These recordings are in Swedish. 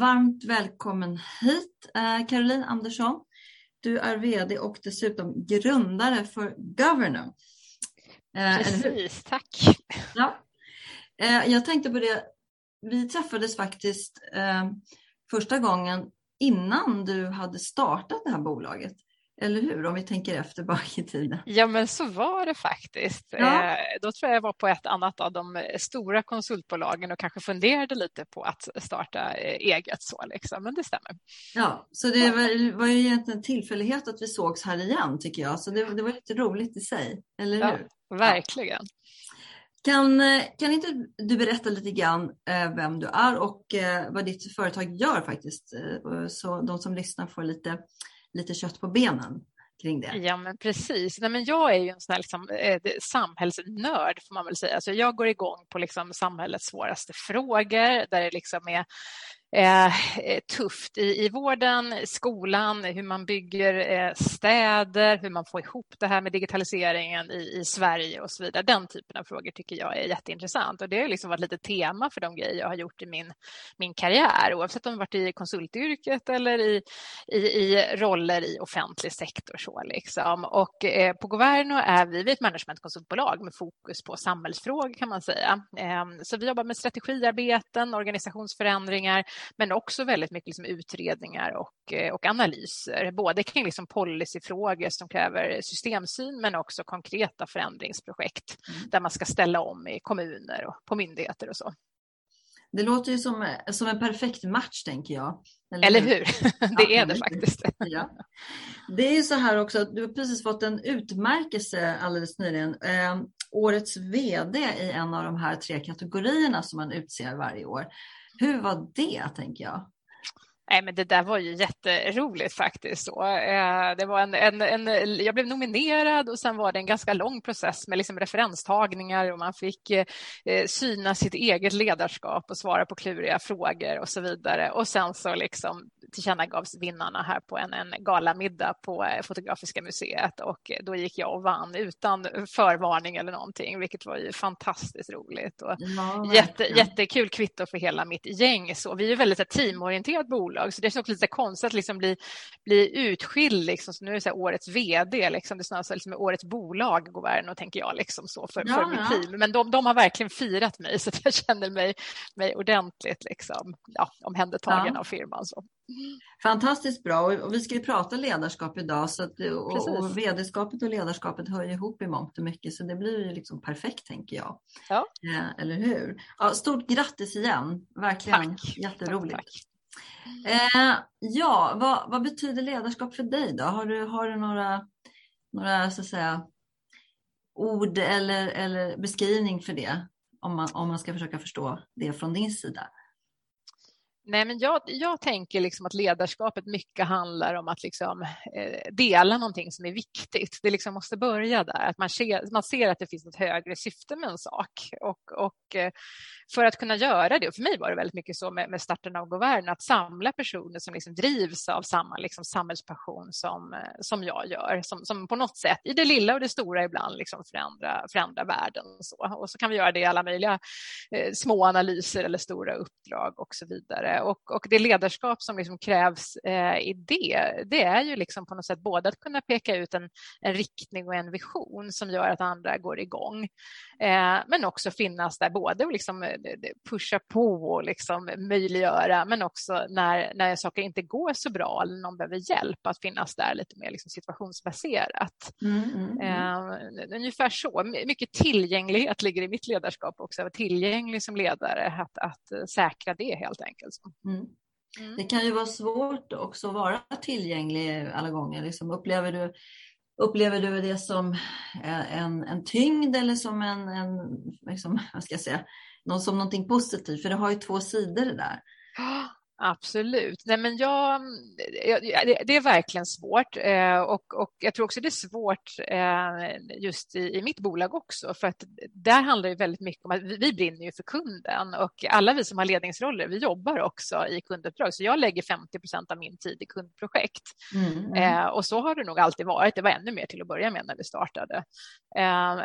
Varmt välkommen hit eh, Caroline Andersson. Du är VD och dessutom grundare för Governor. Eh, Precis, tack. Ja. Eh, jag tänkte på det, vi träffades faktiskt första gången innan du hade startat det här bolaget. Eller hur? Om vi tänker efter bak i tiden. Ja, men så var det faktiskt. Ja. Eh, då tror jag jag var på ett annat av de stora konsultbolagen och kanske funderade lite på att starta eh, eget så liksom. Men det stämmer. Ja, så det var, var ju egentligen en tillfällighet att vi sågs här igen tycker jag. Så det, det var lite roligt i sig, eller hur? Ja, verkligen. Ja. Kan, kan inte du berätta lite grann eh, vem du är och vad ditt företag gör faktiskt? Så de som lyssnar får lite lite kött på benen kring det. Ja, men precis. Nej, men jag är ju en sån här liksom, eh, samhällsnörd, får man väl säga. Alltså, jag går igång på liksom, samhällets svåraste frågor, där det liksom är Eh, eh, tufft i, i vården, skolan, hur man bygger eh, städer, hur man får ihop det här med digitaliseringen i, i, Sverige och så vidare. Den typen av frågor tycker jag är jätteintressant och det har liksom varit lite tema för de grejer jag har gjort i min, min karriär, oavsett om det varit i konsultyrket eller i, i, i roller i offentlig sektor. Så liksom. Och eh, på Governo är vi ett managementkonsultbolag med fokus på samhällsfrågor kan man säga. Ehm, så vi jobbar med strategiarbeten, organisationsförändringar, men också väldigt mycket liksom utredningar och, eh, och analyser, både kring liksom policyfrågor som kräver systemsyn men också konkreta förändringsprojekt mm. där man ska ställa om i kommuner och på myndigheter och så. Det låter ju som, som en perfekt match tänker jag. Eller, Eller hur? det är det faktiskt. Ja. Det är ju så här också att du har precis fått en utmärkelse alldeles nyligen. Eh, årets VD i en av de här tre kategorierna som man utser varje år. Hur var det, tänker jag? Nej, men det där var ju jätteroligt faktiskt. Så, eh, det var en, en, en, jag blev nominerad och sen var det en ganska lång process med liksom referenstagningar och man fick eh, syna sitt eget ledarskap och svara på kluriga frågor och så vidare. Och sen så liksom tillkännagavs vinnarna här på en, en galamiddag på eh, Fotografiska museet och då gick jag och vann utan förvarning eller någonting, vilket var ju fantastiskt roligt och ja, jätte, jättekul kvitto för hela mitt gäng. Så vi är väldigt teamorienterat bolag bolag. Så det är också lite konstigt att liksom bli, bli utskild. Liksom. Så nu är det så årets vd, liksom. det är snarare liksom årets bolag, Governo, tänker jag, liksom så för, ja, för mitt ja. team. Men de, de, har verkligen firat mig så jag känner mig, mig ordentligt liksom, ja, omhändertagen ja. av firman. Så. Fantastiskt bra och vi ska ju prata ledarskap idag så att, och, och vd-skapet och ledarskapet hör ihop i mångt och mycket så det blir ju liksom perfekt tänker jag. Ja. Eh, eller hur? Ja, stort grattis igen, verkligen tack. jätteroligt. Tack, tack. Mm. Eh, ja, vad, vad, betyder ledarskap för dig då? Har du, har du några, några så att säga, ord eller, eller beskrivning för det? Om man, om man ska försöka förstå det från din sida. Nej, men jag, jag tänker liksom att ledarskapet mycket handlar om att liksom, eh, dela någonting som är viktigt. Det liksom måste börja där, att man ser, man ser att det finns ett högre syfte med en sak. Och, och eh, för att kunna göra det, och för mig var det väldigt mycket så med, med starten av Govern, att samla personer som liksom drivs av samma liksom, samhällspassion som, eh, som jag gör, som, som på något sätt i det lilla och det stora ibland liksom förändra, förändra världen. Och så. och så kan vi göra det i alla möjliga eh, små analyser eller stora uppdrag och så vidare och, och det ledarskap som liksom krävs eh, i det, det är ju liksom på något sätt både att kunna peka ut en, en riktning och en vision som gör att andra går igång, eh, men också finnas där både och liksom eh, pusha på och liksom möjliggöra, men också när, när saker inte går så bra eller någon behöver hjälp, att finnas där lite mer liksom situationsbaserat. Mm, mm, mm. Ungefär så. Mycket tillgänglighet ligger i mitt ledarskap också, att vara tillgänglig som ledare, att, att säkra det helt enkelt. Mm. Mm. Det kan ju vara svårt också att vara tillgänglig alla gånger. Liksom, upplever, du, upplever du det som en, en tyngd eller som en, en liksom, vad ska jag säga, någon, som någonting positivt? För det har ju två sidor det där. Absolut. Nej, men jag, det är verkligen svårt eh, och, och jag tror också det är svårt eh, just i, i mitt bolag också för att där handlar det väldigt mycket om att vi, vi brinner ju för kunden och alla vi som har ledningsroller, vi jobbar också i kunduppdrag så jag lägger 50 procent av min tid i kundprojekt mm, mm. Eh, och så har det nog alltid varit. Det var ännu mer till att börja med när vi startade.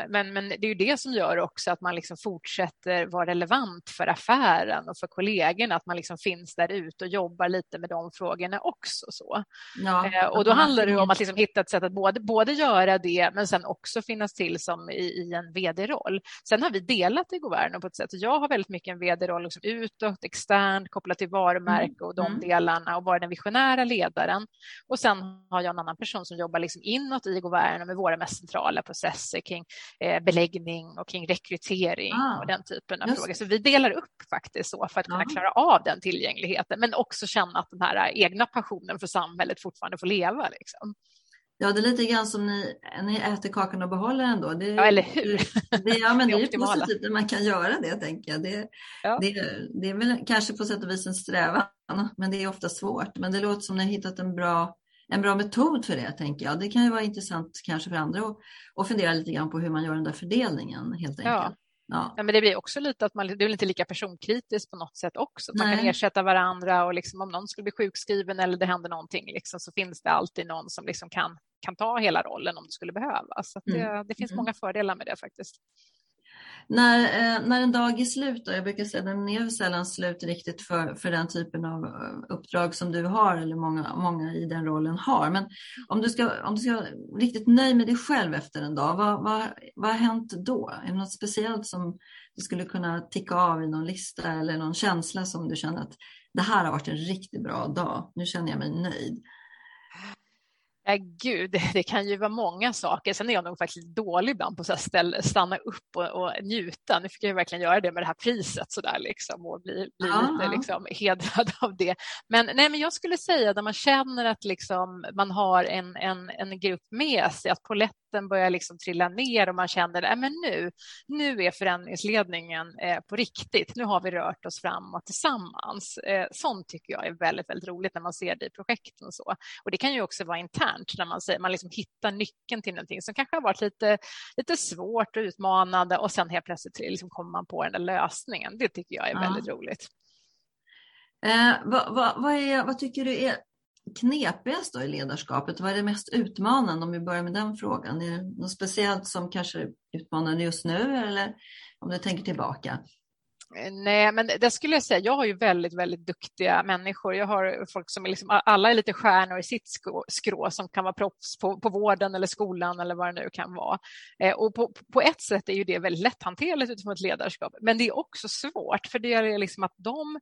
Men, men det är ju det som gör också att man liksom fortsätter vara relevant för affären och för kollegorna, att man liksom finns där ute ut och jobbar lite med de frågorna också. Så. Ja, eh, och då handlar det om att liksom hitta ett sätt att både, både göra det men sen också finnas till som i, i en vd-roll. Sen har vi delat i Governo på ett sätt. Jag har väldigt mycket en vd-roll liksom utåt, externt, kopplat till varumärke mm. och de mm. delarna och vara den visionära ledaren. Och sen har jag en annan person som jobbar liksom inåt i Governo med våra mest centrala processer kring eh, beläggning och kring rekrytering ah, och den typen av frågor. Så vi delar upp faktiskt så för att kunna klara av den tillgängligheten men också känna att den här egna passionen för samhället fortfarande får leva. Liksom. Ja, det är lite grann som ni, ni äter kakan och behåller den då. Det, ja, eller hur? Det, ja, men det, är ju positivt när man kan göra det, tänker jag. Det, ja. det, det är väl kanske på sätt och vis en strävan, men det är ofta svårt. Men det låter som ni har hittat en bra, en bra metod för det, tänker jag. Det kan ju vara intressant kanske för andra att, att fundera lite grann på hur man gör den där fördelningen, helt enkelt. Ja. Ja. ja. men det blir också lite att man, det är väl inte lika personkritiskt på något sätt också. Man Nej. kan ersätta varandra och liksom, om någon skulle bli sjukskriven eller det händer någonting liksom, så finns det alltid någon som liksom kan, kan ta hela rollen om det skulle behövas. Så det, mm. det finns mm. många fördelar med det faktiskt. När, eh, när en dag är slut, då, jag brukar säga att den är sällan slut riktigt för, för den typen av eh, uppdrag som du har eller många, många i den rollen har. Men om du ska, om du ska vara riktigt nöjd med dig själv efter en dag, vad, vad, vad har hänt då? Är det något speciellt som du skulle kunna ticka av i någon lista eller någon känsla som du känner att det här har varit en riktigt bra dag, nu känner jag mig nöjd? Ja, gud, det kan ju vara många saker. Sen är jag nog faktiskt dålig ibland på att ställa, stanna upp och, och, njuta. Nu fick jag verkligen göra det med det här priset så där, liksom, och bli, bli lite liksom, hedrad av det. Men, nej, men jag skulle säga när man känner att liksom, man har en, en, en grupp med sig, att polletten botten börjar liksom trilla ner och man känner att nu, nu är förändringsledningen eh, på riktigt. Nu har vi rört oss framåt tillsammans. Eh, sånt tycker jag är väldigt, väldigt roligt när man ser det i projekten. Och, så. och Det kan ju också vara internt när man, säger, man liksom hittar nyckeln till någonting som kanske har varit lite, lite svårt och utmanande och sen helt plötsligt liksom kommer man på den där lösningen. Det tycker jag är ja. väldigt roligt. Eh, vad, vad, vad, är, vad tycker du är knepigast då i ledarskapet? Vad är det mest utmanande om vi börjar med den frågan? Är det något speciellt som kanske är utmanande just nu eller om du tänker tillbaka? Nej, men det skulle jag säga. Jag har ju väldigt, väldigt duktiga människor. Jag har folk som är liksom, alla är lite stjärnor i sitt skrå som kan vara proffs på, på vården eller skolan eller vad det nu kan vara. Eh, och på, på ett sätt är ju det väldigt lätthanterligt utifrån ett ledarskap, men det är också svårt för det är liksom att de,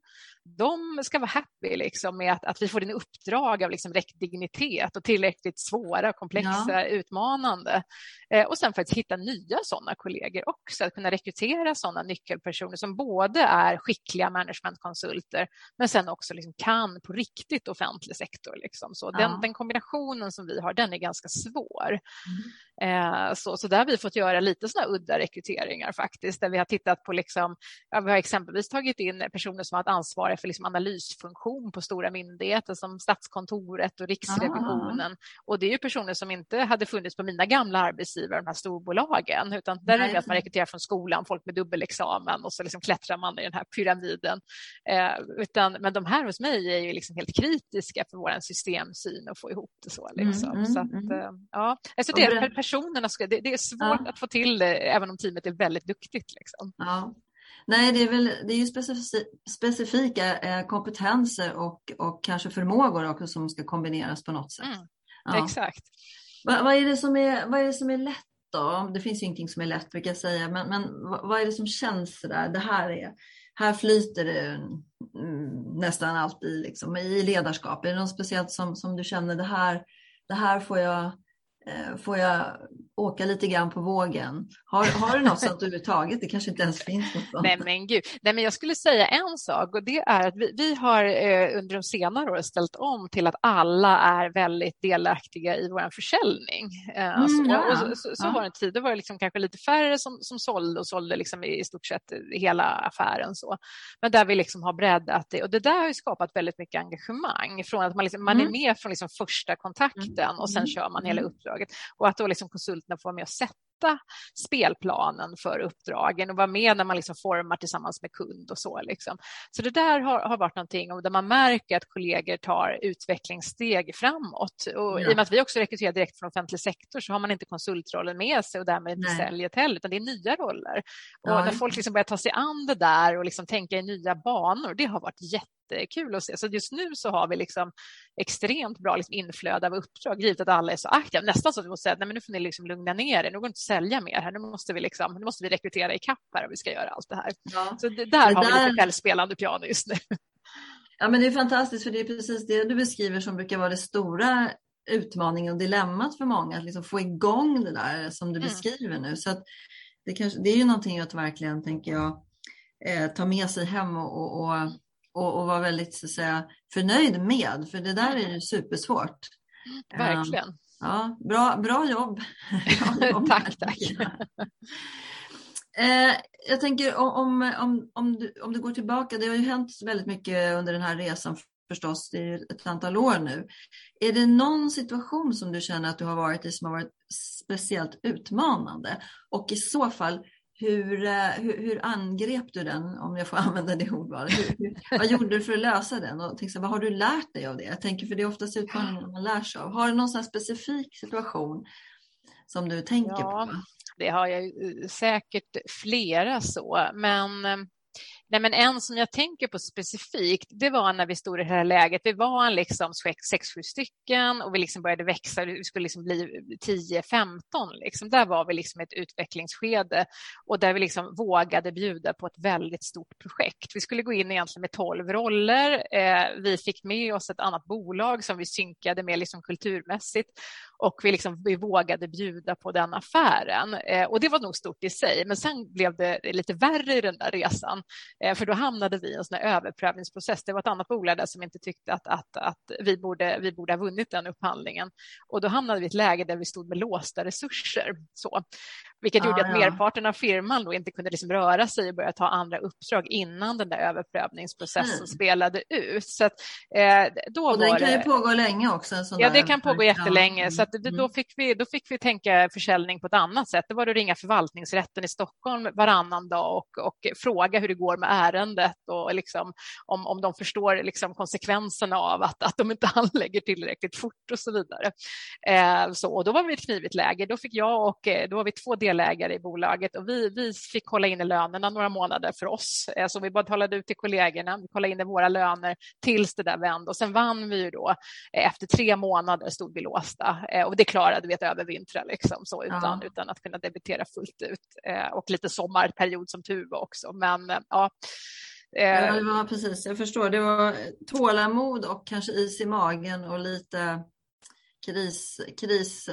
de ska vara happy liksom med att, att vi får en uppdrag av liksom rätt dignitet och tillräckligt svåra, komplexa, ja. utmanande. Eh, och sen faktiskt hitta nya sådana kollegor också, att kunna rekrytera sådana nyckelpersoner som både både är skickliga managementkonsulter men sen också liksom kan på riktigt offentlig sektor. Liksom. Så ja. den, den, kombinationen som vi har, den är ganska svår. Mm. Eh, så, så där har vi fått göra lite sådana udda rekryteringar faktiskt, där vi har tittat på, liksom, ja, vi har exempelvis tagit in personer som har ansvar för liksom analysfunktion på stora myndigheter som Statskontoret och Riksrevisionen. Ah. Och det är ju personer som inte hade funnits på mina gamla arbetsgivare, de här storbolagen, utan där Nej. är det att man rekryterar från skolan, folk med dubbelexamen och så liksom klättrar man i den här pyramiden. Eh, utan, men de här hos mig är ju liksom helt kritiska för vår systemsyn och få ihop det så. Liksom. Mm, mm, så att, mm. Eh, ja. alltså det, personerna, ska, det, det är svårt ja. att få till det även om teamet är väldigt duktigt. Liksom. Ja. Nej, det är, väl, det är ju specifika eh, kompetenser och, och kanske förmågor också som ska kombineras på något sätt. Mm, ja. Exakt. Va, vad, är det som är, vad är det som är lätt då? Det finns ju ingenting som är lätt brukar jag säga, men, men vad är det som känns sådär? Det här är, här flyter det mm, nästan alltid liksom, i ledarskap. Är det något speciellt som, som du känner det här, det här får jag eh, får jag åka lite grann på vågen? Har, har du något sånt överhuvudtaget? Det kanske inte ens finns något sånt. Nej, men gud. Nej, men jag skulle säga en sak och det är att vi, vi har eh, under de senare åren ställt om till att alla är väldigt delaktiga i vår försäljning. Eh, mm, så, ja. så, så, ja. var det en tid, då var det liksom kanske lite färre som, som sålde och sålde liksom i stort sett hela affären. Så. Men där vi liksom har breddat det och det där har skapat väldigt mycket engagemang från att man, liksom, man är mm. med från liksom första kontakten och sen mm. kör man hela mm. uppdraget och att då liksom konsulterna får vara med och sätta spelplanen för uppdragen och vara med när man liksom formar tillsammans med kund och så. Liksom. Så det där har, har varit någonting och där man märker att kollegor tar utvecklingssteg framåt. Och ja. I och med att vi också rekryterar direkt från offentlig sektor så har man inte konsultrollen med sig och därmed inte säljet heller, utan det är nya roller. Och ja. när folk liksom börjar ta sig an det där och liksom tänka i nya banor, det har varit jätte jättekul att se. Så just nu så har vi liksom extremt bra liksom inflöde av uppdrag, givet att alla är så aktiva. Nästan så att vi måste säga att nu får ni liksom lugna ner er, nu går det inte att sälja mer här, nu måste vi, liksom, nu måste vi rekrytera i kapp här och vi ska göra allt det här. Ja. Så det, där det har där... vi lite självspelande piano just nu. Ja, men det är fantastiskt, för det är precis det du beskriver som brukar vara det stora utmaningen och dilemmat för många, att liksom få igång det där som du mm. beskriver nu. Så det, kanske, det är ju någonting att verkligen, tänker jag, eh, ta med sig hem och, och, och, och vara väldigt så att säga, förnöjd med, för det där är ju supersvårt. Verkligen. Um, ja, bra, bra jobb. bra jobb tack, tack. Eh, jag tänker om, om, om, du, om du går tillbaka, det har ju hänt väldigt mycket under den här resan förstås, det är ett antal år nu. Är det någon situation som du känner att du har varit i som har varit speciellt utmanande? Och i så fall, hur, eh, hur, hur, angrep du den, om jag får använda det ordvalet? vad gjorde du för att lösa den? Och tänkte, vad har du lärt dig av det? Jag tänker, för det är oftast utmaningar man lär sig av. Har du någon specifik situation som du tänker ja, på? Det har jag eh, säkert flera så, men eh, Nej, men en som jag tänker på specifikt, det var när vi stod i det här läget. Vi var liksom sex, sju stycken och vi liksom började växa. Vi skulle liksom bli 10-15. Liksom. Där var vi liksom ett utvecklingsskede och där vi liksom vågade bjuda på ett väldigt stort projekt. Vi skulle gå in egentligen med 12 roller. Eh, vi fick med oss ett annat bolag som vi synkade med liksom kulturmässigt och vi, liksom, vi vågade bjuda på den affären. Eh, och det var nog stort i sig, men sen blev det lite värre i den där resan. Eh, för då hamnade vi i en sån överprövningsprocess. Det var ett annat bolag där som inte tyckte att, att, att vi, borde, vi borde ha vunnit den upphandlingen. Och då hamnade vi i ett läge där vi stod med låsta resurser. Så. Vilket ah, gjorde att ja. merparten av firman då inte kunde liksom röra sig och börja ta andra uppdrag innan den där överprövningsprocessen mm. spelade ut. Så att, eh, då och den kan ju pågå länge också. ja, det kan pågå jättelänge. Så att, mm. då, fick vi, då fick vi tänka försäljning på ett annat sätt. Det var att ringa förvaltningsrätten i Stockholm varannan dag och, och fråga hur det går med ärendet och liksom, om, om de förstår liksom konsekvenserna av att, att de inte handlägger tillräckligt fort och så vidare. Eh, så, och då var vi i ett knivigt läge. Då fick jag och eh, då var vi två delägare i bolaget och vi, vi fick hålla inne lönerna några månader för oss. Eh, så vi bara talade ut till kollegorna, vi kollade in våra löner tills det där vände och sen vann vi ju då. Eh, efter tre månader stod vi låsta eh, och det klarade vi att övervintra liksom, så, utan, ja. utan att kunna debitera fullt ut och lite sommarperiod som tur var också. Men ja, Ja, det var precis, jag förstår. Det var tålamod och kanske is i magen och lite kris, kris,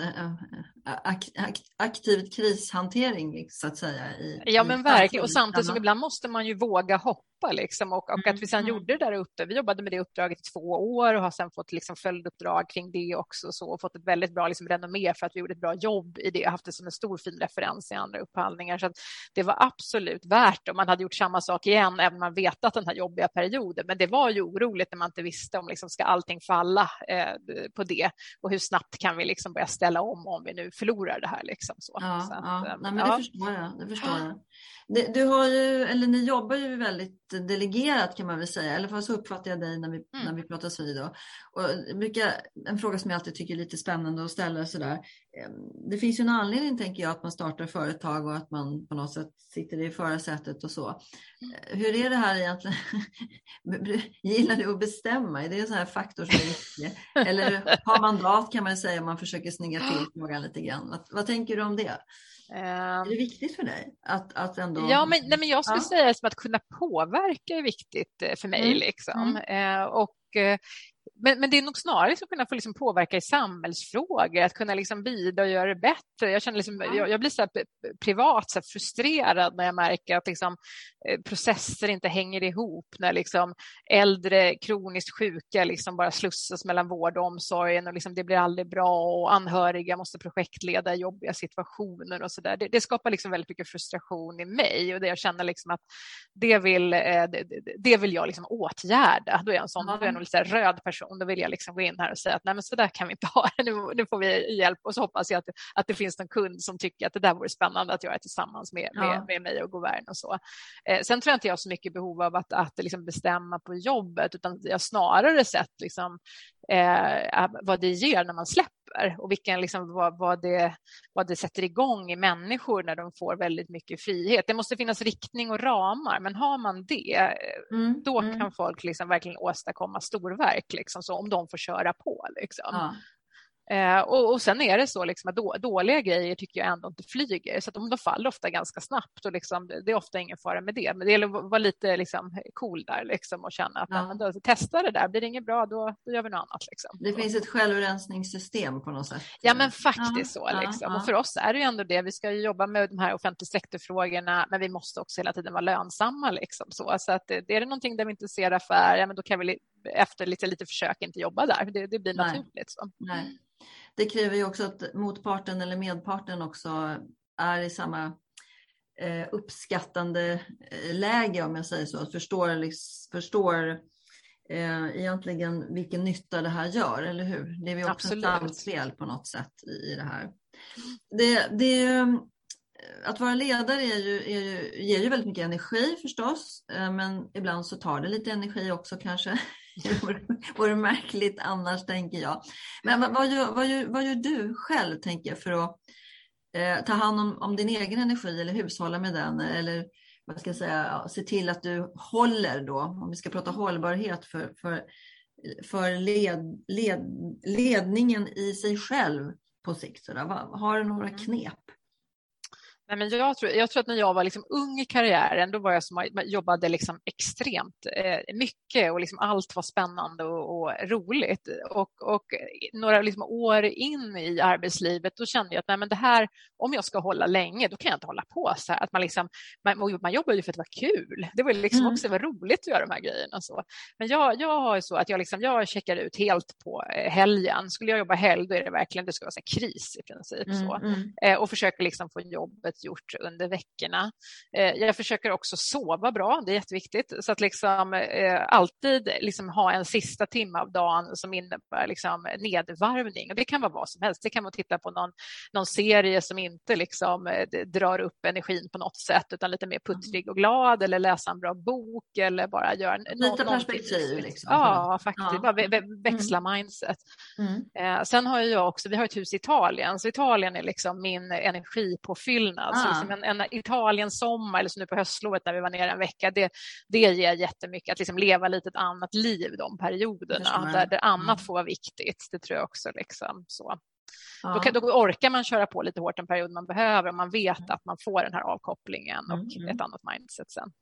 aktiv krishantering så att säga. I, ja men verkligen och samtidigt som ibland måste man ju våga hoppa liksom, och, och mm. att vi sedan mm. gjorde det där uppe. Vi jobbade med det uppdraget i två år och har sedan fått liksom följduppdrag kring det också så, och fått ett väldigt bra liksom, renommé för att vi gjorde ett bra jobb i det och haft det som en stor fin referens i andra upphandlingar. Så det var absolut värt om man hade gjort samma sak igen, även om man vetat den här jobbiga perioden. Men det var ju oroligt när man inte visste om liksom, ska allting falla eh, på det och hur snabbt kan vi liksom börja ställa om om vi nu förlorar det här. Liksom, så. Ja, så att, ja. Eh, Nej, men det förstår jag. Det förstår jag. Du har ju, eller ni jobbar ju väldigt delegerat kan man väl säga, eller så uppfattar jag dig när vi, mm. när vi pratar vid. Då. Och brukar, en fråga som jag alltid tycker är lite spännande att ställa sådär. det finns ju en anledning, tänker jag, att man startar företag och att man på något sätt sitter i förarsätet och så. Eh, hur är det här egentligen? Gillar du att bestämma? Är det en sån här faktor som är viktig? Eller har mandat kan man säga om man försöker snygga till frågan lite grann. Vad, vad tänker du om det? Är det viktigt för dig? Att, att ändå... Ja, men, nej, men jag skulle ja. säga att kunna påverka är viktigt eh, för mig. Mm. Liksom. Mm. Eh, och men, men det är nog snarare att kunna få liksom påverka i samhällsfrågor, att kunna liksom bidra och göra det bättre. Jag, känner liksom, jag, jag blir så privat så frustrerad när jag märker att liksom, eh, processer inte hänger ihop, när liksom äldre kroniskt sjuka liksom bara slussas mellan vård och omsorgen och liksom det blir aldrig bra och anhöriga måste projektleda jobbiga situationer och så där. Det, det, skapar liksom väldigt mycket frustration i mig och det jag känner liksom att det vill, eh, det, det vill jag liksom åtgärda. Då är jag en sån, då är jag nog lite röd person situation, då vill jag liksom gå in här och säga att nej men så där kan vi inte ha nu, nu får vi hjälp och så hoppas jag att, att det finns någon kund som tycker att det där vore spännande att göra tillsammans med, ja. med, med mig och Govern och så. Eh, sen tror jag inte jag har så mycket behov av att, att liksom bestämma på jobbet utan jag snarare sett liksom, eh, vad det ger när man släpper och vilken, liksom, vad, vad, det, vad det sätter igång i människor när de får väldigt mycket frihet. Det måste finnas riktning och ramar, men har man det, eh, mm, då mm. kan folk liksom verkligen åstadkomma storverk, liksom, så om de får köra på. Liksom. Ja. Eh, och, och, sen är det så liksom att då, dåliga grejer tycker jag ändå inte flyger, så att de, de faller ofta ganska snabbt och liksom, det är ofta ingen fara med det. Men det gäller att vara lite liksom, cool där liksom, och känna att ja. men då, testa det där, blir det inget bra då, då gör vi något annat. Liksom. Det finns ett självrensningssystem på något sätt. Ja, men faktiskt ja, så. Liksom. Ja, och för oss är det ju ändå det. Vi ska jobba med de här offentlig sektorfrågorna, men vi måste också hela tiden vara lönsamma. Liksom, så så att, är det någonting där vi inte ser affär, ja, men då kan vi efter lite, lite försök inte jobba där. Det, det blir naturligt. Så. Nej det kräver ju också att motparten eller medparten också är i samma eh, uppskattande eh, läge om jag säger så, att förstår, förstår eh, egentligen vilken nytta det här gör, eller hur? Det är ju också Absolut. ett samspel på något sätt i, i det här. Det, det, att vara ledare är ju, är ju, ger ju väldigt mycket energi förstås, eh, men ibland så tar det lite energi också kanske. Det vore, vore märkligt annars, tänker jag. Men vad, vad, gör, vad, gör, vad gör du själv, tänker jag, för att eh, ta hand om, om, din egen energi eller hushålla med den? Eller vad ska jag säga, se till att du håller då, om vi ska prata hållbarhet för, för, för led, led, ledningen i sig själv på sikt. Så Har du några mm. knep? Nej, men jag, tror, jag tror att när jag var liksom ung i karriären, då var jag som jobbade liksom extremt eh, mycket och liksom allt var spännande och, och roligt. Och, och, några liksom år in i arbetslivet, då kände jag att nej, men det här, om jag ska hålla länge, då kan jag inte hålla på så här. Att man, liksom, man, man jobbar ju för att det var kul. Det var liksom mm. också var roligt att göra de här grejerna. Så. Men jag, jag har så att jag, liksom, jag checkar ut helt på eh, helgen. Skulle jag jobba helg, då är det verkligen det ska vara så kris i princip. Mm, så. Mm. Eh, och försöker liksom få jobbet gjort under veckorna. Eh, jag försöker också sova bra, det är jätteviktigt. Så att liksom, eh, alltid liksom ha en sista timme av dagen som innebär liksom nedvarvning. Och det kan vara vad som helst. Det kan vara att titta på någon, någon serie som inte liksom, eh, drar upp energin på något sätt utan lite mer puttrig och glad eller läsa en bra bok eller bara göra Lite perspektiv. Liksom. Ja, faktiskt. Ja. Bara växla mm. mindset. Mm. sen har jag också, vi har ett hus i Italien, så Italien är liksom min energipåfyllnad. Ah. liksom en, en Italien-sommar eller som nu på höstlovet när vi var nere en vecka, det, det ger jättemycket att liksom leva lite ett annat liv de perioderna där, där annat mm. får vara viktigt. Det tror jag också. Liksom, så. Ja. Då, kan, då, orkar man köra på lite hårt en period man behöver om man vet mm. att man får den här avkopplingen och mm. ett annat mindset sen.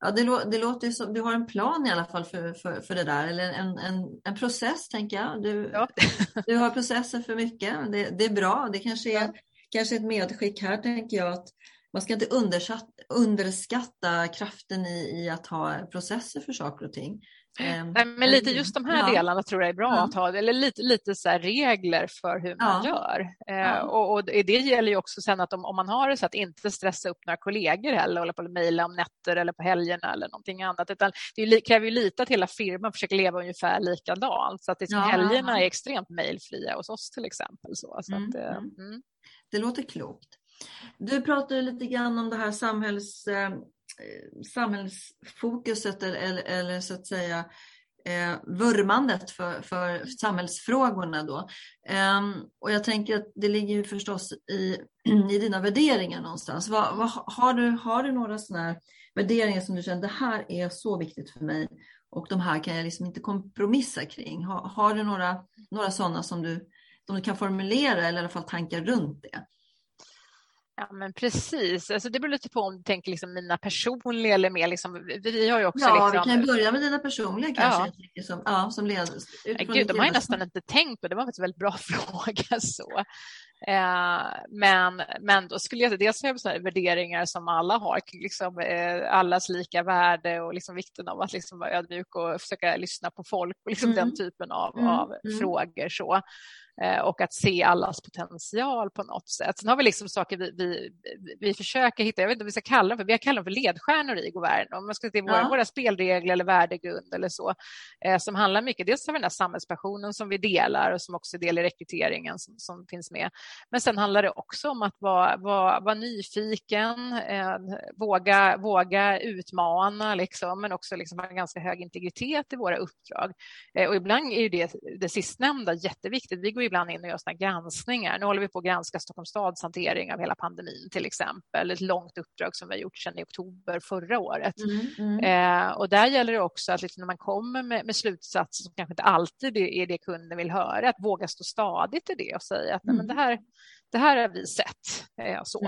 Ja, det, det låter som du har en plan i alla fall för, för, för det där, eller en, en, en process tänker jag. Du, ja. du har processer för mycket, det, det är bra. Det kanske är kanske ett medskick här tänker jag att man ska inte underskatta kraften i, i att ha processer för saker och ting. Ehm, men lite just de här ja. delarna tror jag är bra ja. att ha, eller lite, lite så regler för hur man ja. gör. Eh, och, och, det gäller ju också sen att om, om man har det så att inte stressa upp några kollegor heller, hålla på att mejla om nätter eller på helgerna eller någonting annat, utan det kräver ju lite att hela firman försöker leva ungefär likadant, så att liksom helgerna är extremt mejlfria hos oss till exempel. Så, så mm. att, eh, mm. mm. Det låter klokt. Du pratade lite grann om det här samhälls, eh, samhällsfokuset eller, eller, så att säga eh, vurmandet för, för samhällsfrågorna då. Eh, och jag tänker att det ligger ju förstås i, i dina värderingar någonstans. Vad, vad, har, du, har du några sådana här värderingar som du känner, det här är så viktigt för mig och de här kan jag liksom inte kompromissa kring. Har, har du några, några sådana som du, som du kan formulera eller i alla fall tankar runt det? Ja, men precis. Alltså, det beror lite på om du tänker liksom mina personliga eller mer liksom, vi har ju också... Ja, liksom... vi kan börja med dina personliga kanske. Ja. Som, ja, som led, Gud, de har jag nästan inte tänkt på. Det var faktiskt en väldigt bra fråga. så. Eh, men, men då skulle jag dels ha sådana värderingar som alla har, liksom, eh, allas lika värde och liksom vikten av att liksom vara ödmjuk och försöka lyssna på folk och liksom mm. den typen av, mm. av mm. frågor. Så. Eh, och att se allas potential på något sätt. Sen har vi liksom saker vi, vi, vi försöker hitta, jag vet inte vad vi ska kalla dem för, vi kallar dem för ledstjärnor i Govern, om man ska se våra, ja. våra spelregler eller värdegrund eller så, eh, som handlar mycket, dels har vi den här samhällspassionen som vi delar och som också är del i rekryteringen som, som finns med. Men sen handlar det också om att vara, vara, vara nyfiken, eh, våga, våga utmana, liksom, men också liksom ha en ganska hög integritet i våra uppdrag. Eh, och ibland är det, det sistnämnda jätteviktigt. Vi går ibland in och gör såna granskningar. Nu håller vi på att granska Stockholms stads hantering av hela pandemin till exempel. Ett långt uppdrag som vi har gjort sedan i oktober förra året. Mm, mm. Eh, och där gäller det också att liksom när man kommer med, med, slutsatser som kanske inte alltid är det kunden vill höra, att våga stå stadigt i det och säga att mm. men det, här, det här har vi sett. Eh, så.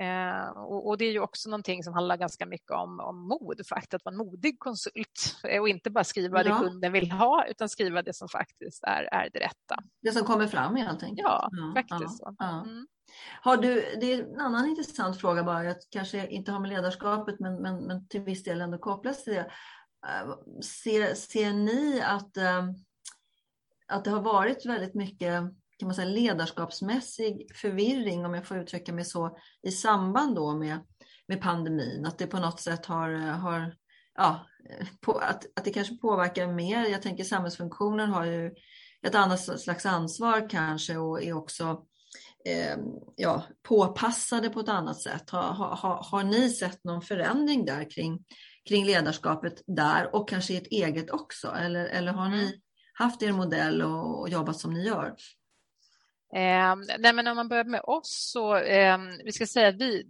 Eh, och, och, det är ju också någonting som handlar ganska mycket om, om mod, faktiskt, att vara en modig konsult eh, och inte bara skriva ja. det kunden vill ha utan skriva det som faktiskt är, är det rätta. Det som kommer fram helt enkelt. Ja, ja faktiskt. Ja, ja. Mm. Har du, det är en annan intressant fråga bara, jag kanske inte har med ledarskapet men, men, men till viss del ändå kopplas till det. Eh, ser, ser ni att, eh, att det har varit väldigt mycket kan man säga, ledarskapsmässig förvirring, om jag får uttrycka mig så, i samband då med, med pandemin. Att det på något sätt har, har ja, på, att, att det kanske påverkar mer. Jag tänker samhällsfunktionen har ju ett annat slags ansvar kanske och är också eh, ja, påpassade på ett annat sätt. Har, har, har ni sett någon förändring där kring, kring ledarskapet där och kanske i ett eget också? Eller, eller har ni mm. haft er modell och, och jobbat som ni gör? Eh, nej men om man börjar med oss så, eh, vi ska säga att vi,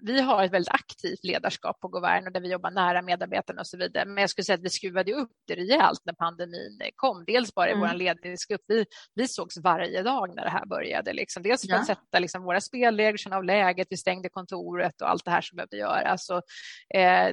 vi har ett väldigt aktivt ledarskap på Govern där vi jobbar nära medarbetarna och så vidare. Men jag skulle säga att vi skruvade upp det rejält när pandemin kom. Dels bara i mm. vår ledningsgrupp. Vi, vi sågs varje dag när det här började. Liksom. Dels för ja. att sätta liksom, våra spelregler, känna av läget, vi stängde kontoret och allt det här som behövde göras. Så, eh,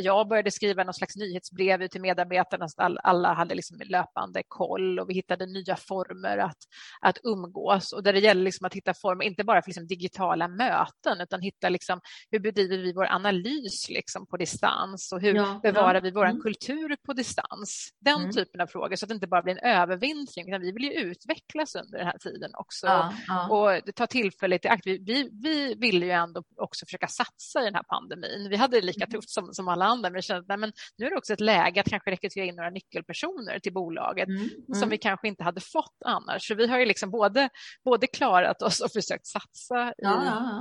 jag började skriva någon slags nyhetsbrev ut till medarbetarna så att alla hade liksom löpande koll och vi hittade nya former att, att umgås och där det gäller liksom att hitta former, inte bara för liksom digitala möten utan hitta liksom hur bedriver vi vår analys liksom på distans och hur ja, bevarar ja. vi vår mm. kultur på distans? Den mm. typen av frågor så att det inte bara blir en övervintring utan vi vill ju utvecklas under den här tiden också ja, och ta tillfället i akt. Vi, vi, vi ville ju ändå också försöka satsa i den här pandemin. Vi hade det lika mm. tufft som, som alla andra men vi kände att men nu är det också ett läge att kanske rekrytera in några nyckelpersoner till bolaget mm. som mm. vi kanske inte hade fått annars. Så vi har ju liksom både, både klarat oss och försökt satsa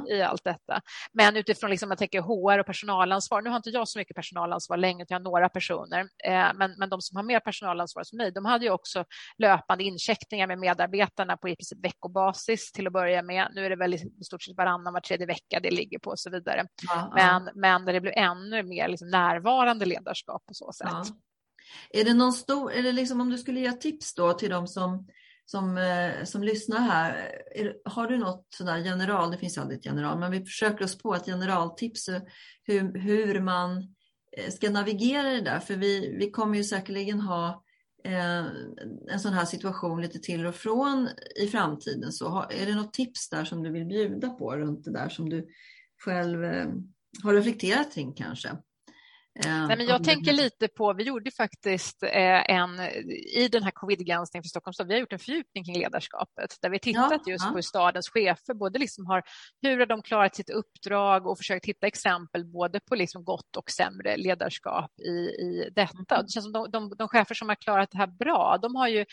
i, i allt detta. Men utifrån liksom, jag tänker HR och personalansvar. Nu har inte jag så mycket personalansvar längre, utan jag har några personer. Eh, men, men de som har mer personalansvar som mig, de hade ju också löpande incheckningar med medarbetarna på i princip veckobasis till att börja med. Nu är det väl i stort sett varannan, var tredje vecka det ligger på och så vidare. Ja, men, ja. men där det blir ännu mer liksom närvarande ledarskap på så sätt. Ja. Är det någon stor, eller liksom om du skulle ge tips då till de som som, eh, som lyssnar här, är, har du något sådär general, det finns aldrig ett general, men vi försöker oss på ett generaltips hur, hur man eh, ska navigera det där, för vi, vi kommer ju säkerligen ha eh, en sån här situation lite till och från i framtiden. Så har, är det något tips där som du vill bjuda på runt det där som du själv eh, har reflekterat kring kanske? Eh, Nej, men jag tänker lite på, vi gjorde faktiskt eh, en, i den här covid-granskningen för Stockholm stad, vi har gjort en fördjupning kring ledarskapet där vi tittat ja, just ja. på hur stadens chefer, både liksom har, hur har de klarat sitt uppdrag och försökt hitta exempel både på liksom gott och sämre ledarskap i, i detta. Mm. Det känns som de, de, de chefer som har klarat det här bra, de har ju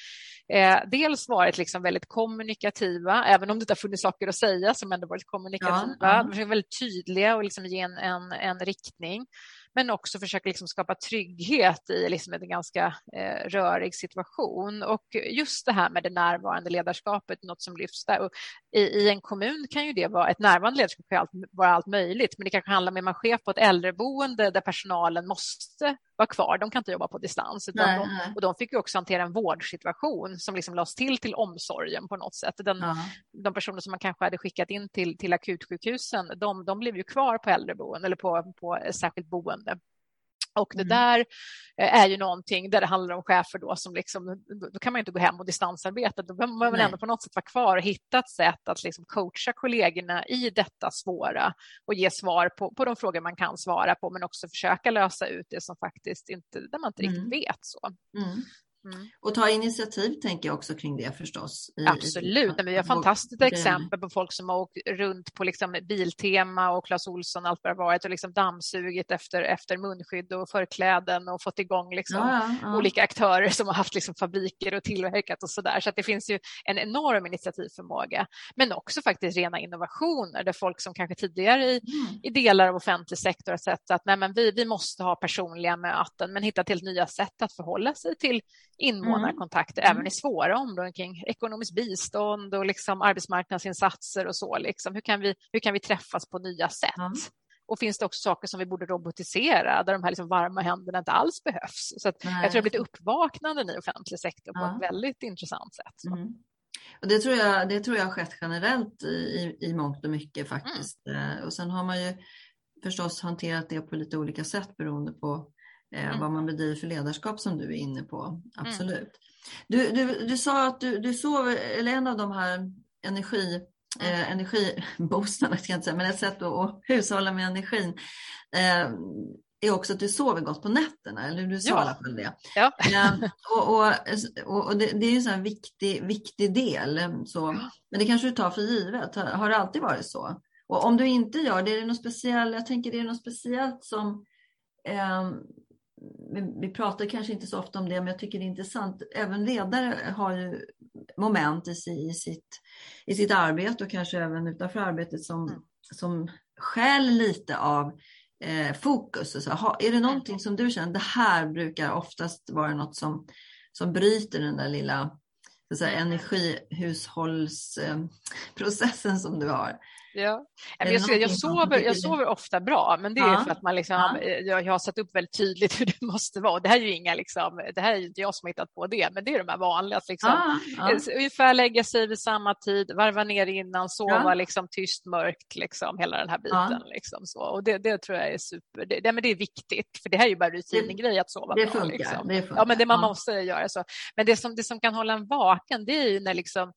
eh, dels varit liksom väldigt kommunikativa, även om det inte har funnits saker att säga som ändå varit kommunikativa. Ja. De är väldigt tydliga och liksom ge en, en, en riktning men också försöka liksom skapa trygghet i liksom en ganska eh, rörig situation. Och just det här med det närvarande ledarskapet, något som lyfts där. Och i, I en kommun kan ju det vara ett närvarande ledarskap kan vara allt möjligt, men det kanske handlar om att man chef på ett äldreboende där personalen måste vara kvar. De kan inte jobba på distans. Nej, de, nej. Och de fick ju också hantera en vårdsituation som liksom lades till till omsorgen på något sätt. Den, ja. De personer som man kanske hade skickat in till, till akutsjukhusen, de, de blev ju kvar på äldreboende eller på, på särskilt boende. Och det mm. där eh, är ju någonting där det handlar om chefer då som liksom, då kan man inte gå hem och distansarbeta. Då behöver man Nej. ändå på något sätt vara kvar och hitta ett sätt att liksom coacha kollegorna i detta svåra och ge svar på, på de frågor man kan svara på, men också försöka lösa ut det som faktiskt inte, där man inte mm. riktigt vet. så. Mm. Mm. Och ta initiativ tänker jag också kring det förstås. I, Absolut, i, vi har fantastiska exempel på folk som har åkt runt på liksom Biltema och Clas Olsson allt vad det varit och liksom dammsugit efter, efter munskydd och förkläden och fått igång liksom ja, ja. olika aktörer som har haft liksom fabriker och tillverkat och så där. Så att det finns ju en enorm initiativförmåga, men också faktiskt rena innovationer där folk som kanske tidigare i, mm. i delar av offentlig sektor har sett att nej, men vi, vi måste ha personliga möten, men hittat helt nya sätt att förhålla sig till invånarkontakter mm. även i svåra områden kring ekonomiskt bistånd och liksom arbetsmarknadsinsatser och så. Liksom. Hur, kan vi, hur kan vi träffas på nya sätt? Mm. Och finns det också saker som vi borde robotisera där de här liksom varma händerna inte alls behövs? Så jag tror det har blivit uppvaknanden i offentlig sektor på ett väldigt intressant sätt. Mm. Och det, tror jag, det tror jag har skett generellt i, i mångt och mycket faktiskt. Mm. Och sen har man ju förstås hanterat det på lite olika sätt beroende på eh, mm. vad man bedriver för ledarskap som du är inne på. Mm. Absolut. Mm. Du, du, du sa att du, du sov, eller en av de här energi, mm. eh, energiboostarna, ska jag inte säga, men ett sätt att hushålla med energin eh, är också att du sover gott på nätterna, eller du sa i alla fall det. Ja. Eh, och, och, och det, det, är en sån viktig, viktig del. Så. Men det kanske du tar för givet. Har, har det alltid varit så? Och om du inte gör det, är det något speciellt, jag tänker det är något speciellt som eh, vi pratar kanske inte så ofta om det, men jag tycker det är intressant. Även ledare har ju moment i, sitt, i sitt arbete och kanske även utanför arbetet som, mm. som skäl lite av eh, fokus. Så, ha, är det någonting som du känner, det här brukar oftast vara något som, som bryter den där lilla så säga, mm. energihushållsprocessen som du har? Ja. Jag, jag, jag, sover, jag sover ofta bra, men det är ja. för att man liksom, ja. Eh, jag, jag har satt upp väldigt tydligt hur det måste vara. Det här är ju inga, liksom, det här är inte jag som har hittat på det, men det är de här vanliga. Liksom. Ja. Ja. Ungefär lägga sig vid samma tid, varva ner innan, sova liksom, tyst, mörkt, liksom, hela den här biten. Liksom, så. Och det, det tror jag är super, det, det, men det är viktigt, för det här är ju bara rutingrej att sova det bra. Funkar, liksom. det funkar. Ja, men det man måste göra så. Men det som, det som kan hålla en vaken, det är ju när liksom, eh,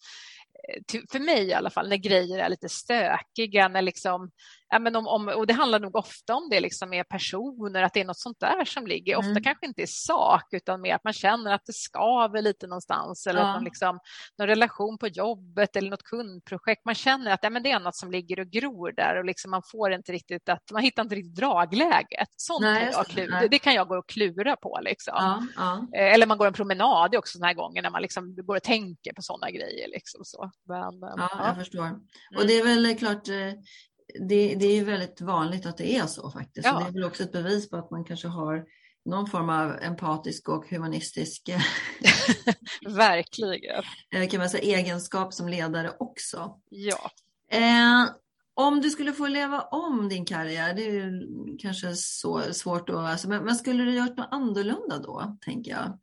Eh, för mig i alla fall, när grejer är lite stökiga, när liksom, ja, men om, om, och det handlar nog ofta om det liksom är personer, att det är något sånt där som ligger. Mm. Ofta kanske inte i sak, utan mer att man känner att det skaver lite någonstans eller ja. någon, liksom, någon relation på jobbet eller något kundprojekt. Man känner att ja, men det är något som ligger och gror där och liksom man får inte riktigt att man hittar inte riktigt dragläget. Sånt nej, kan jag klura, det, det, kan jag gå och klura på. Liksom. Ja, ja. Eh, eller man går en promenad, också såna här gånger när man liksom går och tänker på sådana grejer. Liksom, så. Men, ja, jag förstår. Och mm. det är väl klart eh, det, det är väldigt vanligt att det är så faktiskt. Ja. det är väl också ett bevis på att man kanske har någon form av empatisk och humanistisk Verkligen. Kan man säga, egenskap som ledare också. Ja. Eh, om du skulle få leva om din karriär, det är kanske så svårt då, alltså, men, men skulle du gjort något annorlunda då, tänker jag?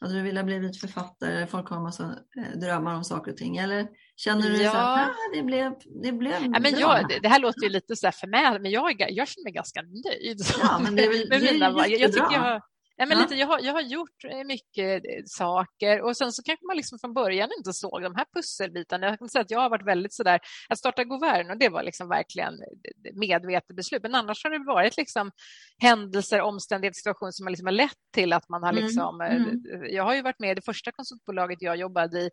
Hade du velat bli författare? Folk har en massa drömmar om saker och ting. Eller känner du ja. att ah, det blev, det blev ja, men jag, det, här låter ju lite så här för mig, men jag, jag känner mig ganska nöjd. Ja, men det är väl, är jag, jag tycker jag, Ja, men ja. lite, jag, har, jag har gjort eh, mycket eh, saker och sen så kanske man liksom från början inte såg de här pusselbitarna. Jag kan säga att jag har varit väldigt sådär, att starta Govern och det var liksom verkligen medvetet beslut. Men annars har det varit liksom händelser, omständigheter, situationer som liksom har lett till att man har mm, liksom, eh, mm. jag har ju varit med i det första konsultbolaget jag jobbade i,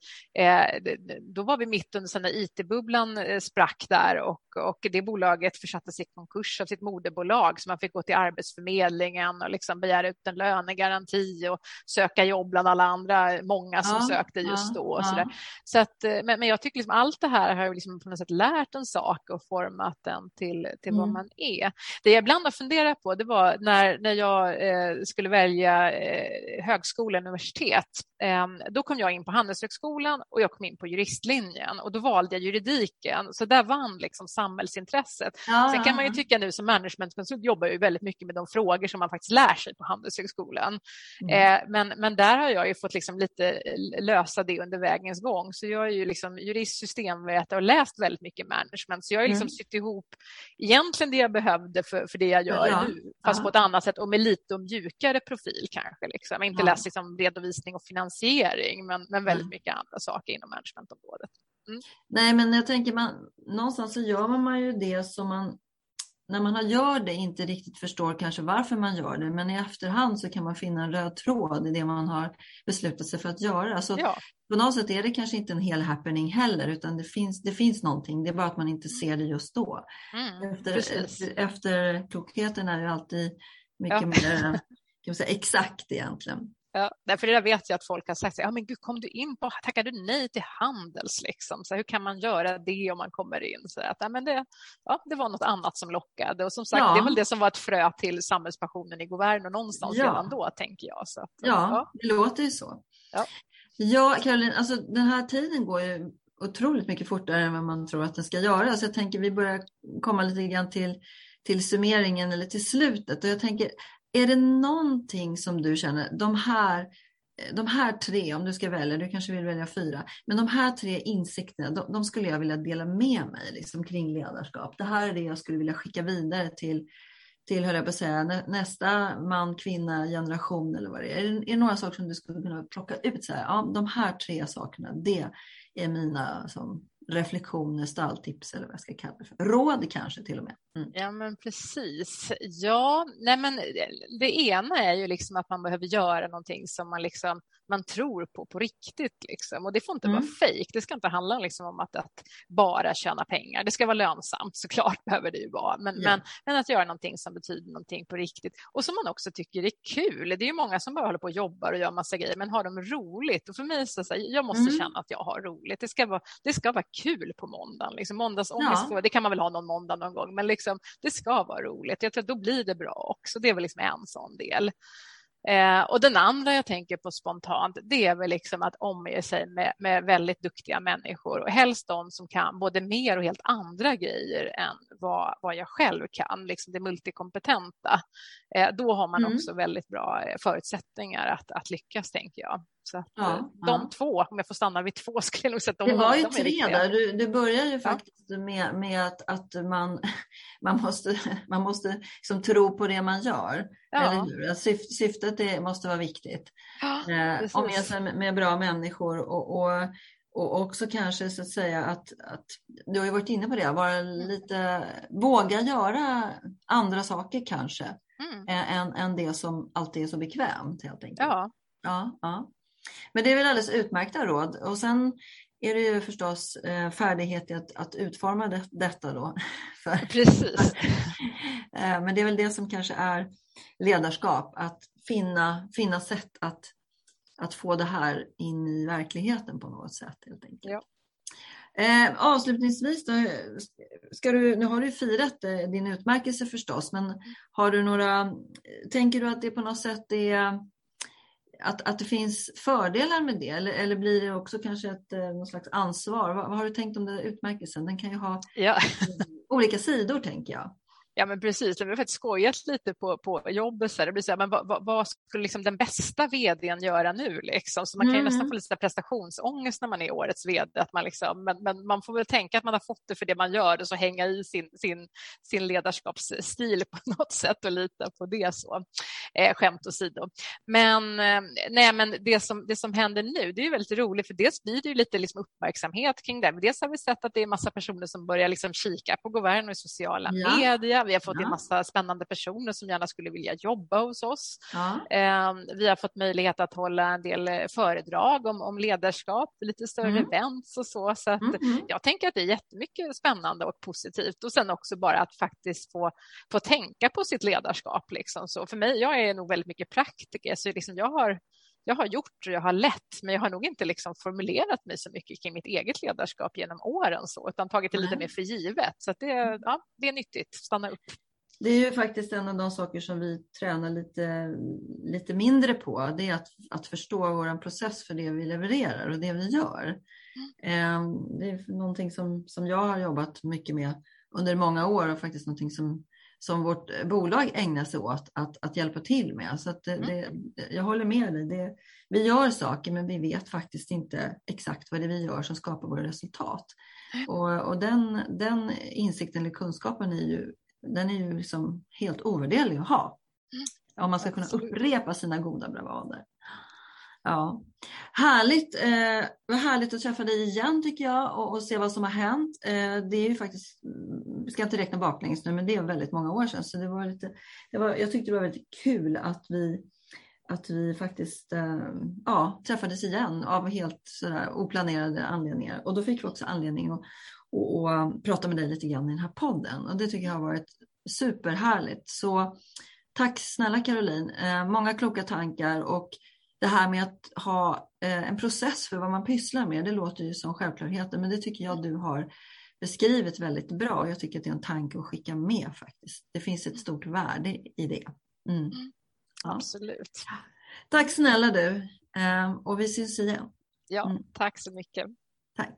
då var vi mitt under när IT-bubblan sprack där och, och det bolaget försattes i konkurs av sitt moderbolag så man fick gå till Arbetsförmedlingen och liksom begära ut en lön lönegaranti och söka jobb bland alla andra, många som ja, sökte just då. Och så så att, eh, men, men jag tycker liksom allt det här har liksom på något sätt lärt en sak och format den till, till mm. vad man är. Det jag ibland har funderat på det var när, när jag eh, skulle välja eh, högskola universitet. Eh, då kom jag in på Handelshögskolan och jag kom in på juristlinjen och då valde jag juridiken. Så där vann liksom samhällsintresset. Ja, Sen kan man ju tycka nu som managementkonsult jobbar jag väldigt mycket med de frågor som man faktiskt lär sig på Handelshögskolan. Mm. Eh, men, men där har jag ju fått liksom lite lösa det under vägens gång. Så jag är ju liksom jurist, systemvetare och läst väldigt mycket management. Så jag har liksom mm. sytt ihop egentligen det jag behövde för, för det jag gör ja. nu, fast ja. på ett annat sätt och med lite mjukare profil kanske. Liksom. Inte ja. läst liksom redovisning och finansiering, men, men väldigt mm. mycket andra saker inom managementområdet. Mm. Nej, men jag tänker man någonstans så gör man ju det som man när man gör det inte riktigt förstår kanske varför man gör det, men i efterhand så kan man finna en röd tråd i det man har beslutat sig för att göra. Så ja. På något sätt är det kanske inte en hel happening heller, utan det finns, det finns någonting, det är bara att man inte ser det just då. Mm, efter, efter, efter klokheten är ju alltid mycket ja. mer kan man säga, exakt egentligen. Ja, därför det vet jag att folk har sagt, ja men gud kom du in på, tackade du nej till Handels liksom? Så hur kan man göra det om man kommer in? Så att, ja, men det, ja, det var något annat som lockade och som sagt, ja. det är väl det som var ett frö till samhällspassionen i Governo någonstans ja. redan då, tänker jag. Så att, ja, ja, det låter ju så. Ja, ja Caroline, alltså den här tiden går ju otroligt mycket fortare än vad man tror att den ska göra, så jag tänker vi börjar komma lite grann till till summeringen eller till slutet. Och jag tänker, är det någonting som du känner, de här, de här tre, om du ska välja, du kanske vill välja fyra, men de här tre insikterna, de, de skulle jag vilja dela med mig liksom, kring ledarskap. Det här är det jag skulle vilja skicka vidare till, till höll jag på att säga, nästa man, kvinna, generation eller vad det är. Är det, är det några saker som du skulle kunna plocka ut? Så här, ja, de här tre sakerna, det är mina som, reflektioner, stalltips eller vad jag ska kalla det för. Råd kanske till och med. Mm. Ja, men precis. Ja, nej men det ena är ju liksom att man behöver göra någonting som man liksom man tror på på riktigt. Liksom. Och det får inte mm. vara fejk. Det ska inte handla liksom om att, att, bara tjäna pengar. Det ska vara lönsamt, såklart behöver det ju vara. Men, ja. men, men, att göra någonting som betyder någonting på riktigt och som man också tycker är kul. Det är ju många som bara håller på och jobbar och gör massa grejer, men har de roligt? Och för mig så, så jag måste mm. känna att jag har roligt. Det ska vara, det ska vara kul på måndagen. Liksom, måndagsångest, ja. det kan man väl ha någon måndag någon gång, men liksom, det ska vara roligt. Jag tror att då blir det bra också. Det är väl liksom en sån del. Eh, och den andra jag tänker på spontant, det är väl liksom att omge sig med, med, väldigt duktiga människor och helst de som kan både mer och helt andra grejer än vad, vad jag själv kan, liksom det multikompetenta. Eh, då har man mm. också väldigt bra eh, förutsättningar att, att lyckas, tänker jag. Så att, ja, eh, de ja. två, om jag får stanna vid två, skulle jag nog säga att de Det var ju de tre där. Du, du börjar ju faktiskt ja. med, med att, att man, man måste, man måste liksom tro på det man gör. Eller Syft, syftet är, måste vara viktigt. Eh, och med sig med bra människor och, och och också kanske så att säga att, att du har ju varit inne på det, vara lite, våga göra andra saker kanske mm. än, än det som alltid är så bekvämt helt enkelt. Ja. Ja, ja. Men det är väl alldeles utmärkta råd. Och sen är det ju förstås eh, färdighet i att, att utforma det, detta då. Precis. Eh, men det är väl det som kanske är ledarskap, att finna, finna sätt att, att få det här in i verkligheten på något sätt helt enkelt. Ja. Eh, avslutningsvis då, ska du, nu har du firat eh, din utmärkelse förstås, men har du några, tänker du att det på något sätt är att, att det finns fördelar med det eller, eller blir det också kanske ett eh, någon slags ansvar? Vad, vad har du tänkt om den utmärkelsen? Den kan ju ha ja. olika sidor tänker jag. Ja, men precis. Vi har faktiskt skojat lite på, på jobbet. Så det blir så här, men vad, vad, vad skulle liksom den bästa vdn göra nu? Liksom? Så man kan ju nästan mm. få lite prestationsångest när man är årets vd. Att man liksom, men, men man får väl tänka att man har fått det för det man gör och så hänga i sin, sin, sin ledarskapsstil på något sätt och lita på det. så. Eh, skämt åsido. Men, eh, nej, men det, som, det som händer nu det är väldigt roligt för dels blir det ju lite liksom uppmärksamhet kring det. Men dels har vi sett att det är massa personer som börjar liksom kika på Governo i sociala ja. medier Vi har fått ja. en massa spännande personer som gärna skulle vilja jobba hos oss. Ja. Ehm, vi har fått möjlighet att hålla en del eh, föredrag om, om ledarskap, lite större mm. events och så. Så att mm. jag tänker att det är jättemycket spännande och positivt och sen också bara att faktiskt få, få tänka på sitt ledarskap. Liksom. Så för mig, jag är nog väldigt mycket praktiker, så liksom jag har jag har gjort och jag har lett, men jag har nog inte liksom formulerat mig så mycket kring mitt eget ledarskap genom åren, så, utan tagit det lite mer för givet. Så det, ja, det är nyttigt, stanna upp. Det är ju faktiskt en av de saker som vi tränar lite, lite mindre på. Det är att, att förstå vår process för det vi levererar och det vi gör. Mm. Det är någonting som, som jag har jobbat mycket med under många år och faktiskt någonting som som vårt bolag ägnar sig åt att, att hjälpa till med. Så det, mm. det, jag håller med dig. Det, vi gör saker men vi vet faktiskt inte exakt vad det är vi gör som skapar våra resultat. Mm. Och, och den, den insikten eller kunskapen är ju, den är ju liksom helt ovärderlig att ha. Mm. Om man ska kunna upprepa sina goda bravader. Ja. Härligt. Eh, vad härligt att träffa dig igen tycker jag och, och se vad som har hänt. Eh, det är ju faktiskt, vi ska inte räkna baklänges nu, men det är väldigt många år sedan. Så det var lite, det var, jag tyckte det var väldigt kul att vi, att vi faktiskt eh, ja, träffades igen av helt sådär oplanerade anledningar. Och då fick vi också anledning att och, och prata med dig lite grann i den här podden. Och det tycker jag har varit superhärligt. Så tack snälla Caroline. Eh, många kloka tankar och det här med att ha eh, en process för vad man pysslar med, det låter ju som självklarheter, men det tycker jag du har beskrivit väldigt bra. Jag tycker att det är en tanke att skicka med faktiskt. Det finns ett stort värde i det. Mm. Mm. Ja. Absolut. Tack snälla du ehm, och vi syns igen. Ja, mm. tack så mycket. Tack.